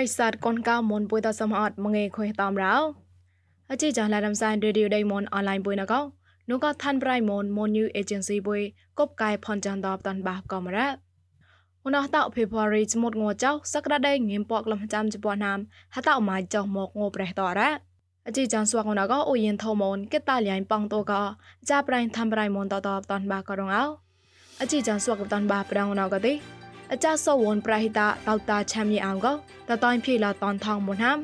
រិស័តកូនកៅមុនពុយតសមអត់មងេခွေតាមរោអជីចាឡារំសានរេឌីយោដៃមុនអនឡាញពុយណកោនោះក៏ឋានប្រៃមុនមុន new agency ពុយកបកាយផនចាន់តបតាន់បាកំរ៉ាឧណោះតោ February ចមុតងចៅសក្តាដៃងៀមពកលំចាំជប៉ុនណាមហតអម៉ាចៅមកងប្រេះតរ៉ាអជីចានស្វាកណកោអូយិនថោមនកេតាលៀងប៉ងតូកោចាប្រៃឋានប្រៃមុនតតបតាន់បាករងអោអជីចានស្វាកតាន់បាប្រងណកទេ អចាសវនប្រហិតាតោតាឆាមញីអងកតតៃភីឡាតនថងមុនហាម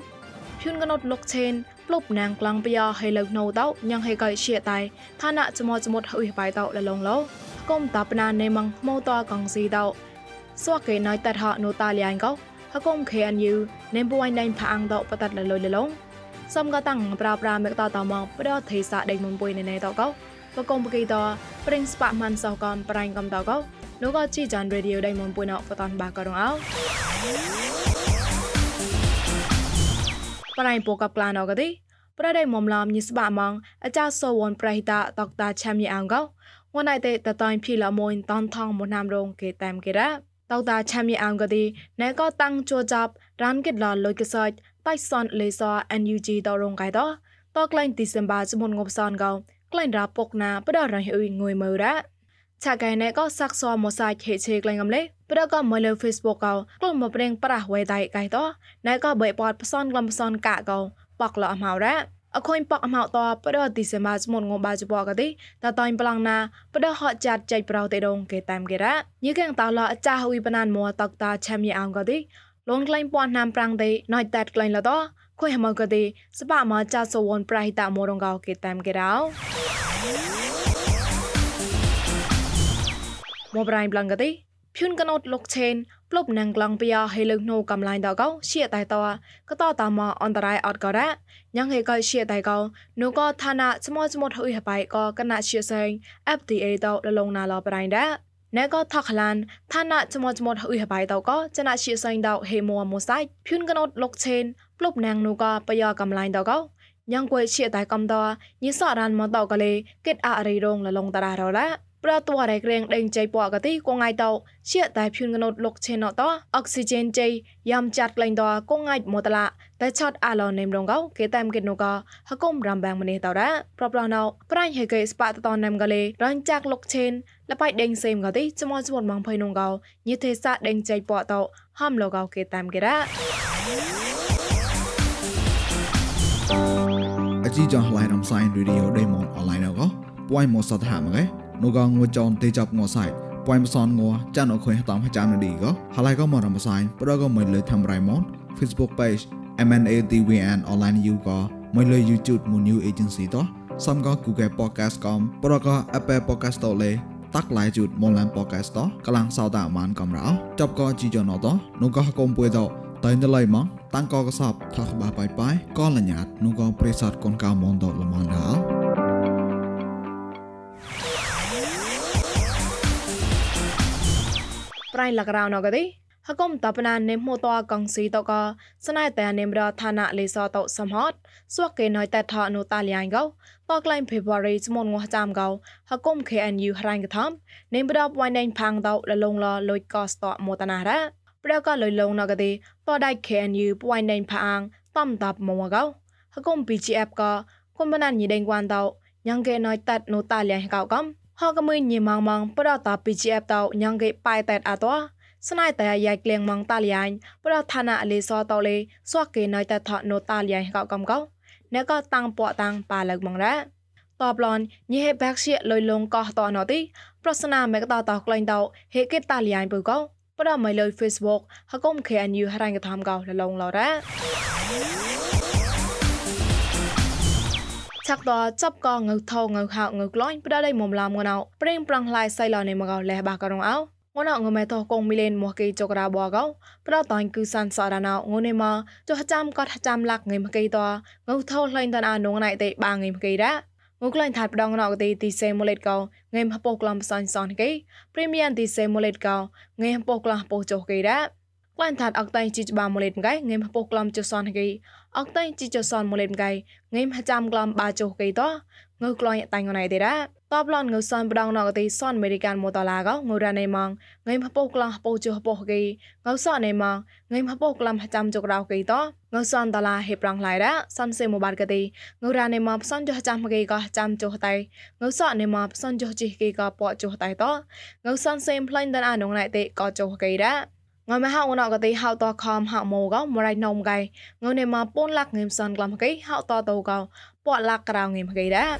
ភឿនកណត់លុកឆេនប្លុបណាងក្លាំងបយ៉ាហេលើកណូតោញ៉ាងហេកៃជាតៃឋានៈចមចមុតអ៊ុយបៃតោលលងលោកុំតាបណានេម៉ងម៉ូតកងស៊ីតោសួកេណៃតតហណូតាលៀងកោហកុំខេអានយូនេបួយណៃផាងតោបតតលលលលងសំកតាំងប្រាប្រាមេកតតមកប្រទេសាដេមុនបុយណេណេតោកោបកុំបកីតព្រិនស្ប៉ាម៉ាន់សោកំប្រៃកំតោកោ នោះក៏ជីចានរេឌីយោដៃមុនពុយណោបតនបាក៏រងអោប្រៃពូកបក្លាណោក៏ទីប្រដៃមុំឡាមញិស្បាម៉ងអាចាសវនប្រៃតាតកតាឆាមយអងកោងណៃតេតតៃភីឡាមួយតនថងមុនណាមរងគេតាមគេរ៉ាតោតាឆាមយអងក៏ទីណែក៏តាំងជួចាប់រានគិតឡលុយកសាច់តៃសនលេស NUG តរងកៃតតក្លែងឌីសេមបាចមុនងប់សនកោក្លែងរ៉ាពុកណាបដរៃអ៊ុយងួយមើរ៉ា ឆាកៃណែក៏សាក់សមសាច់ហេឆេក្លែងកំលេប្រក៏មកលើ Facebook កោក្លុំមកប្រេងប្រាស់វេដៃកៃតណែក៏បីបតផ្សនក្លំផ្សនកាកោប៉កលអមហៅរ៉ាអខុញប៉កអមហៅតប្រទីសេម៉ាស្មុនងបាជបកទីតតៃប្លង់ណាប្រហត់ចាត់ចៃប្រោតេដងគេតាមគេរ៉ាញីកែងតឡអចាហ៊ុយបណានមួតកតាឆាមយអងកទីលងក្លែងពាន់ណាំប្រាំងទេណយតាត់ក្លែងលតខុយហមកទីសបមកចាសវនប្រៃតាមរងកោគេតាមគេរ៉ោ មកប្រៃប្លងកទេភឿនកណត់លុកឆេនប្លុបណាំងក្លងពីអហេលឹងណូកំឡាញតកោជាតៃតកតតមអន្តរៃអត់ក៏រ៉ញ៉ាងហេកជាតៃកោនូក៏ឋានៈស្មោស្មោហ៊ុយហបៃក៏កណាជាសេង FDA តលលងណាឡប្រៃដែរណែក៏ថកឡានឋានៈចមចមហ៊ុយហបៃតក៏ចណាជាសេងតហេមួមូសៃភឿនកណត់លុកឆេនប្លុបណាំងនូក៏បយកំឡាញតកោញ៉ាងគួយជាតៃកំតញិសរានមកតកលេគិតអរីរងលលងតារ៉រ៉ា ប្រតវរៃក្រែងដេងចៃពកទីកងៃតោជាតែភឿនកណត់លុកឆេណតអុកស៊ីហ្សែនចៃយ៉ាំចាត់ក្លែងតកងៃមតឡាតែឆាត់អាឡនេមរងកោគេតាមគេនូកហកុំរំបាំងមនេះតរ៉ាប្រប្រណោប្រាញ់ហេកេស្ប៉ាតតណាំកលេរនចាក់លុកឆេនលបៃដេងសេមកទីចមចមបងភៃនងកោញិទេសាដេងចៃពតោហំលកោគេតាមគេរ៉ាអជីចងឡៃរំសាយរីឌីអូដេម៉ុនអនឡាញកោពួយមកសតហាមកេ นูก็งัวจอนเตจับงัวใส่ปอยมาซอนงัวจันเอาคุยตามให้จานดีก็หาไลก็มารำมาใส่ปรก็ไม่เลยทำไรมอน Facebook page MNATVN online you ก็ไม่เลย YouTube มู new agency ต่อซ้ำก็ Google podcast ก็ปรก็ Apple podcast ต่อเลยตักหลายจุดมอลแลนด์ podcast ต่อกำลังสาวตามานกำเราจบก็จีจอนต่อนูก็กลมป่วยต่อតែនៅឡៃមកតាំងកកសបថាក្បាបាយបាយក៏លញ្ញាតនោះក៏ប្រិស័តកូនកៅមនដលមនដល់ ប្រៃលករោណកទេហកុំតបណានេមតកងស៊ីតកស្នៃតែនេមរឋានៈលេសតសំហតសួកគេណយតែថអនុតាលៀងកោតក្លែង February ស្មុនងោះចាំកោហកុំ KNU ហរ៉ាញ់កថំនេមបដបវ៉ៃណេងផាងតលលងលលុយកស្តមតនារ៉ាប្រកលុយលងណកទេតដៃ KNU បវ៉ៃណេងផាងតំតាប់មកកោហកុំ PGF កគុំបណានញីដេងគួនតញ៉ងគេណយតាត់នុតាលៀងកោកំ ហកមួយញីម៉ងម៉ងប្រតា PGF តញងគេប៉ៃតែអតោស្នៃតែយ៉ៃក្លៀងម៉ងតាលៀងប្រឋានៈលេសតលេសួកគេណៃតែថណូតាលៀងកកំកោអ្នកក៏តាំងពកតាំងប៉ាលើកម៉ងរ៉ាតបឡនញីហេបាក់ជាលុយលងកោះតណទីប្រសនាមេកតតក្លែងតហេកេតាលៀងពូកោប្រមិនលើ Facebook ហកុំ KNU ហរ៉ាញ់កថាមកោលលងឡរ៉ា ឆាក់តចាប់កងើថោងើខោងើក្លាញ់ប្រដៃមុំឡាមងណៅប្រេងប្រងឡៃសៃឡនៃមកោលេបាករងអោងណៅងមេតោកងមីលេនមកគេចករាបកោប្រតាញ់គឺសានសរណៅងនេមកចុះចាំកត់ចាំលាក់ងៃមកគេតងើថោလှိုင်းតនអានងណៃតេបាងៃមកគេរ៉ាងូក្លែងថាត់ផ្ដងណកទីទីសេម៉ូលេតកោងៃមហពកក្លំសាញ់សនគេព្រីមៀមទីសេម៉ូលេតកោងៃហពកក្លំពោចុះគេរ៉ា ក្លាញ់ថាត់អកតៃជីចបាម៉ូលេនកៃងេមហពុក្លំចសនហកីអកតៃជីចសនម៉ូលេនកៃងេមហចាំក្លំបាចុកៃតងើក្លាញ់តៃងណៃទេរ៉ាតបឡនងើសនបដងណកទីសនអមេរិកានម៉ូតឡាកងើរ៉ាណេម៉ងងេមហពុក្លំហពុចុហពុហកីងើសនណេម៉ងងេមហពុក្លំហចាំចុករោកៃតងើសនតឡាហេប្រ ងឡៃរ៉ាសនសេម៉ូបាត់កទីងើរ៉ាណេម៉ងផ្សនចុះចាំហកីកចាំចុះតៃងើសនណេម៉ងផ្សនចុះជីកីកពចុះតៃតងើសនសេមផ្លាញ់ដនអានងណៃទេកចុះកៃរ៉ាងើមហៅណកទីហៅតខំហៅម៉ូកមរៃនំកៃងើនេមកពូនលាក់ងឹមសានក្លាំកៃហៅតតោកពក់លាក់ក្រៅងឹមកៃដែរ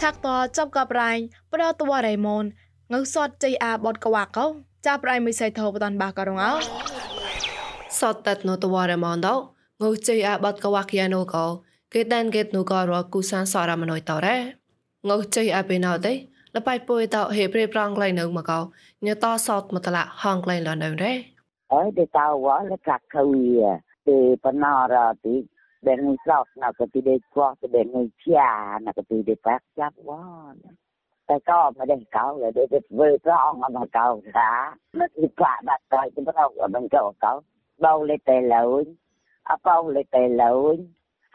ឆាក់តចាប់កបរៃប្រតវរៃមនងើសតជ័យអាបតកវាកោចាប់រៃមិនសៃធោបតាន់បាករងអោសតតណតវរៃមនដោងើជ័យអាបតកវាកយ៉ានូកោគេតានគេនូករកគូសានសរមណយតរ៉េងើជ័យអាបេណោទេ លបៃពុយតោហេប្រេប្រងក្លែងនៅមកោញតសតមកតឡាហងក្លែងលនៅរ៉េអើទេតោវ៉ាលកាក់ខវីទេបណរ៉ាទីបែងសោកណកទីដេកោះទៅបែងជាណកទីដេប៉ាក់ចាប់វ៉ាតែក៏មិនដឹងកោលើទៅធ្វើប្រអងមកកោថាមិនពិបាកបាត់ទៅទៅប្រអងមិនកោកោបោលេតែលូនអបោលេតែលូន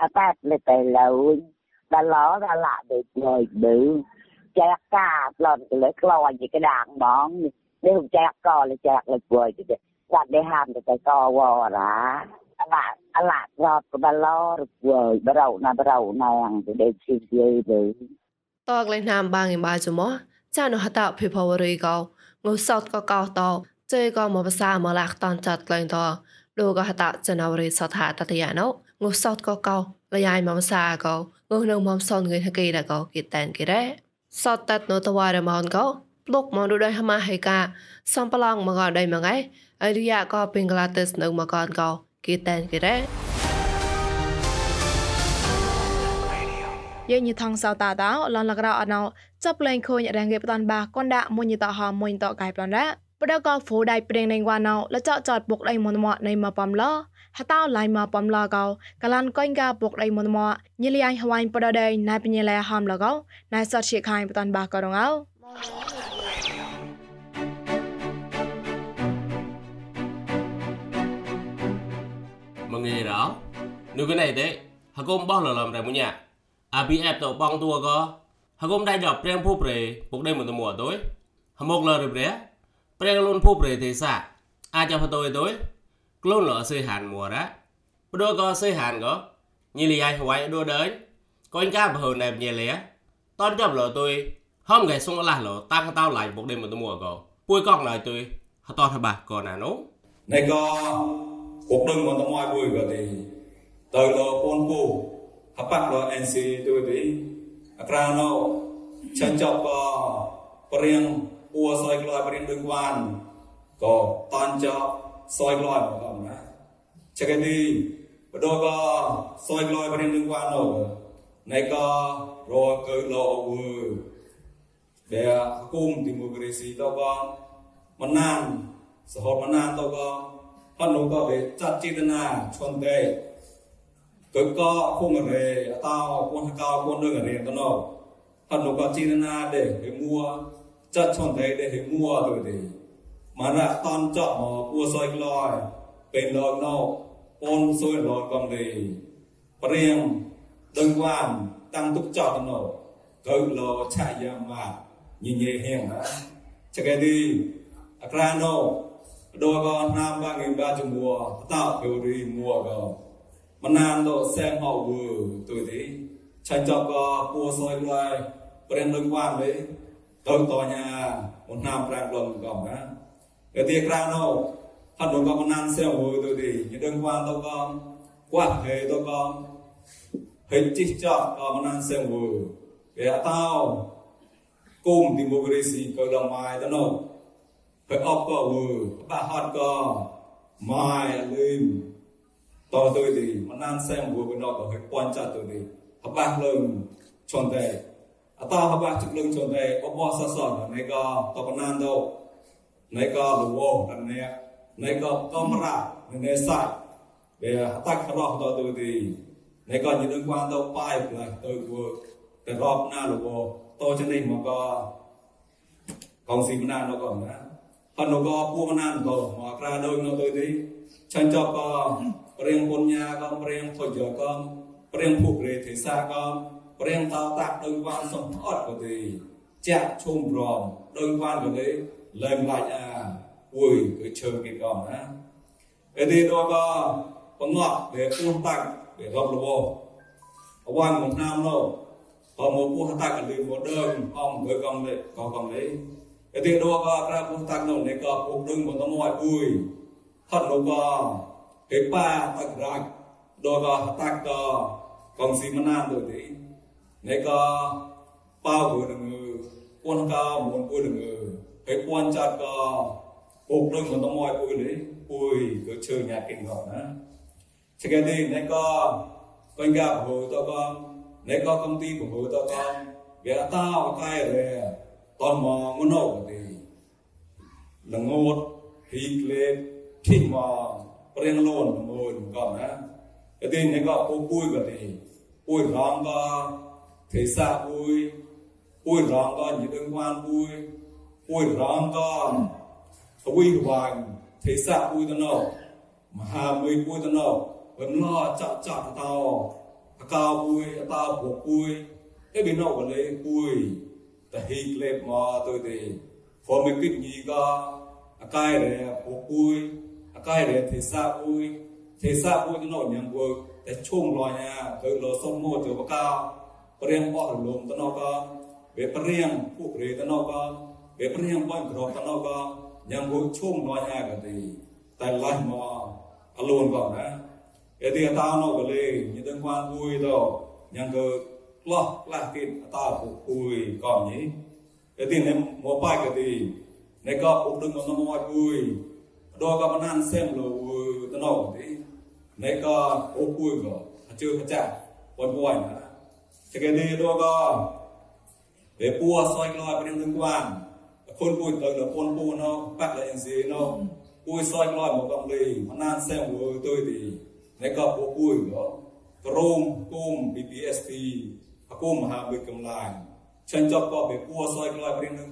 អតាតលេតែលូនដល់ឡដល់ឡាដូចដូចដូច កកាប្លន់ទៅលើខ្លោយ cái đàn bọn nếu không chẹt co là chẹt là quỳ chứ đặt để ham thì phải co vò ra là là rọt của bà lo rồi quỳ bà rầu nà bà rầu nàng thì để xin dây đi តកលេណាមបាងបាជមចានហតភិភវរីកោងុសតកកោតជេកោមកភាសាមកលាក់តនចាត់ក្លែងតលោកហតចនវរីសតហាតតយាណូងុសតកកោលយាយមកភាសាកោងុនៅមកសនងឿហកេដកោគិតានគិរ៉េ សតតណតវរមនកោប្លុកមកដូចហមាហេកាសំប្លងមកដៃមកឯអរិយាក៏បេងក្លាទេសនៅមកកនកោគេតែនគេរ៉េយើងញីថងសោតាតោលនលករអណោចាប់លេងខូនរងគេបតនបាកនដាក់មុញតហមុញតកៃប្លនរ៉ាបដកោហ្វូដៃព្រៀងនៃវ៉ាណោលចចចតពុកដៃមុនមកនៃមកបំឡ ហតោឡៃមកបំឡកោកលានកុញកាពុកដៃមុនមកញិលៃហវ៉ៃបដដៃណៃបញលែហំលកោណៃសតជាខាយបតនបាករងអោ mengira nugu này đấy hakom bong lo lam ra munya ABF to bong tua ko hakom dai dop preng phu pre puk dai mo to mo tối hamok lo re pre preng lon phu pre te sa a cha pha tôi tối luôn lộ xây hàn mùa đó đua có xây hàn có như lì ai hoài đua đến. Con cá bờ này nhẹ lẽ tôn chấp lộ tôi hôm ngày xuống là lộ tăng tao lại một đêm một tôi mùa có vui con lại tôi hả to thật bạc, còn là nốt này có cuộc đừng còn tao mọi vui rồi thì. Tới lộ con cô hấp bạc anh xì tôi đi Akrano à, chân chọc có riêng ua soi loài riêng đương quan. Có tôn chọc soi loi của ông na chắc cái đi. Và đôi co soi loi và em liên qua rồi này co rồi cứ lộ vừa. Để cùng thì một cái gì đâu có mà nan sở hot mà nan đâu có. Phát nô có về chặt chi tên na chuẩn đề cứ co không ở đây tao con cao con đường ở đây tao nổ, phát nô co chi tên na để mua chặt chuẩn đề để mua rồi thì mà ra con chọ mà u soi lòi bên lòi nâu ôn soi lòi con đi priêng đơn quan, tăng túc chọ nổ cự lò chạy ra mà, nhìn nhẹ hèn á. Chạy đi à, akrano đôi con nam ba nghìn ba chục mùa, tạo kiểu đi mùa gò. Mà nam độ xem họ vừa tuổi thế chạy chọ có u soi lòi bên đơn quan đấy. Tôi tòa nhà, một nam rang lòng gồng á cái việc ra nó phát đồn có con nan xe hồi tôi thì những đơn qua tôi con quá hệ tôi có hình chỉ cho con nan xe hồi cái tao, cùng thì một cái gì có đồng mai tao nó phải ốc có hồi bà hát có mai lên to tôi thì con nan xe hồi của nó có hơi quan trọng tôi thì hợp bạc lưng, tròn tệ à tao hợp bạc trực lưng tròn tệ có bò xa sòn ở này có tao có nan đâu. neko luo tanne neko komra ne sa be atak roh to tu di neko ni dong kwan to pai pla to ku te rob na luo to chen nei mo ko kong si na no ko na pa no ko pu na to mo kra do no tu di chan cho ko preng punya ko preng phojo ko preng phuk re the sa ko preng ta tak dong kwan som ot ko di ចាក់ឈុំព្រមដោយបានកលេ រប់លវអវាងមកណាមនោះក៏មកពោះតាក់កលីមកដើមអំមើកំលេក៏កំលេអេទីដល់ក៏ក្រាពោះតាក់នោះនេះក៏ពុកដឹងមកទៅមកអួយហត់នោះក៏គេប៉ាតាក់រាច់ដល់ក៏តាក់ក៏កំស៊ីមណានទៅទីនេះក៏ប៉ាវនឹងពួន កោមុនពួយនឹងហើយពួនចាត់ក៏ពុកដឹងមកទៅមកអួយនេះអួយក៏ជើញញ៉ាកិនក៏ណា Second thing, này có con gặp hồ tao con, này có công ty của hồ tao con, vì tao cái rồi, toàn mò muốn nổ thì là ngột, hít lên, khi mà riêng luôn là mồi còn á. Cái tin này có bố bùi của thì, bùi rong có, thế xa bùi, bùi rong có những đơn quan bùi, ui rong con. Ui vàng thế xa ui tân nọ, mà hà mươi ui tân nọ, vẫn lo chọn chọn tao. À, cao ui à, tao buộc ui cái bên nọ còn lấy ui ta hít lên mà tôi thì, phó mấy cái gì cả cái này buộc ui à, cái này thế xa ui thế xa ui tân nọ nhàng vừa, ta chung lo nha tới lo xong mua từ bao cao. เรียนอ่อนลมตนอก็เวเรียงผู้เรียนตนอก็ về riêng bọn grok tao nó có nhận buộc chung lo nha cái gì tại lại mà alone vào đó អេទីតាណូកលេញិតងវានពួយតញ៉ាងកើក្លោះក្លាស់គិតតាពួយក៏ញីអេទីនេមកបាយកទីនេក៏ពុកដឹងមកមកពួយដល់ក៏បានសេមលោតណូទីនេក៏អូពួយ ក៏ជឿកចាពួយពួយណាចកេទីដល់ក៏វាពួសយក្លោះព្រៀងនឹងវានគុនពួយទៅដល់ពុនពួណោបាក់លេអេនស៊ីណោពួយសយក្លោះមកកំលីបានសេមលោទៅទី neka popui go krom kum BPST akum ha be kamlan chan chop ko be pu soi kloi pring nang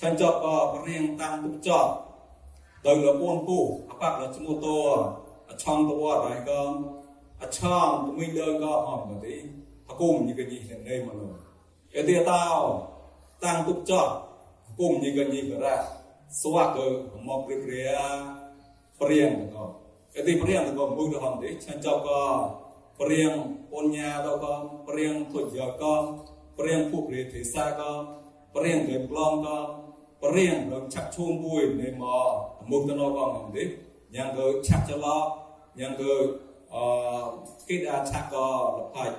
kwan go kong si banan go pui do tau ton do dei go ngon no kong na chakedi neka kum BPST phi lo ba ti chan chop ko pu soi kloi pring nang kwan de kluong do kla le chan chop ko pring tang tuk chop ទៅលពូនពូអបលឈ្មោះតឆងតវ៉ារៃកំ acham tumi đơn go hom ko ti hakum ni ka ni ne nei ma lo e ti tao tang tuk cho hakum ni ka ni ka ra swa ko mo pri pri a priang ko e ti priang ko mu do hom ti chan chau ko priang punya do ko priang thu jo ko priang phu pri thi sa ko priang ke plong ko priang lo chak chung bui ne mo mu to no ko ngam ti yang ko chak cha lo yang ko អគេអាចឆាក់ក៏លផាច់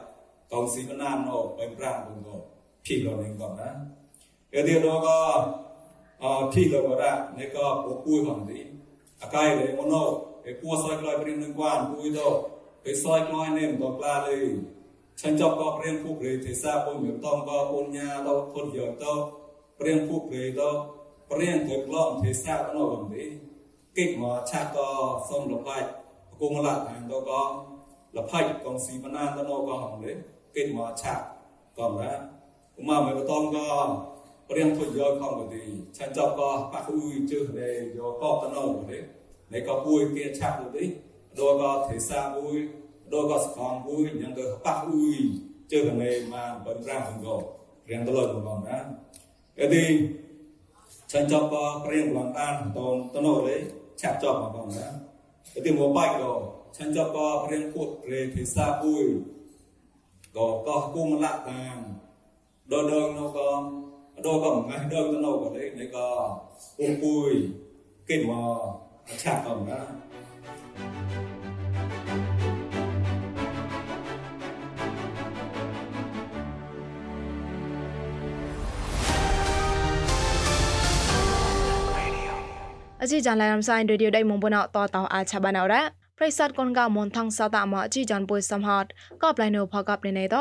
កងស៊ីបណានអូបែបប្រាំបងក៏ភីលនឹងក៏ណាគេទីនោះក៏អភីលក៏រ៉ានេះក៏ពុគួយហំទីអកាយលេមណូគេពួសយក្លាយព្រៀងនឹងគួនពួយទៅគេសយក្លាយនេះក៏ក្លាលេ ឆាញ់ចប់ក៏ព្រៀងពុកលេទេសាពុញតំក៏ពុញញាទៅធុនយកទៅព្រៀងពុកលេទៅព្រៀងទៅក្លំទេសាទៅនោះបងទីកិច្ចមកឆាក់ក៏សុំលផាច់គងឡាខាងទៅក៏លផៃកងស៊ីបណានទៅនោះក៏ហងលេគេមកឆាក់ក៏ណាឧមាមិនតងក៏រៀងធុយកខំក៏ទីឆានចប់ក៏ប៉ះអ៊ុយជើលេយកកទៅនោះលេនៃក៏ពួយគេឆាក់ទៅទីដល់ក៏ទេសាអ៊ុយដល់ក៏ស្ខងអ៊ុយញ៉ាំក៏ប៉ះអ៊ុយជើលេមកបំ đôi có con ui nhân cơ bắt ui chưa bằng này mà bấm ra bằng gồ riêng tôi lời một vòng đó cái gì chân cho có riêng lòng tan tôn tôn nổi đấy chặt cho một vòng đó cái gì một bạch gồ chân cho có riêng cột rề thì xa ui gồ có cung lạ tàng đôi đơn nó có đôi có ngày đơn tôn nổi của đấy đấy có cung ui cái mò chặt vòng đó អជីចានឡៃរំសាយរីឌីយោដៃមុំបណោតតោអាឆាបាណោរ៉ាប្រិស័តកូនកោមនថងសតាមកជីចានពុយសំហតក៏ប្លៃនៅផកបណេណេត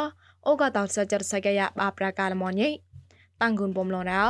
អូកតោសចរសកាយាបាប្រកាលមនយេតាំងគុនបំលងរោ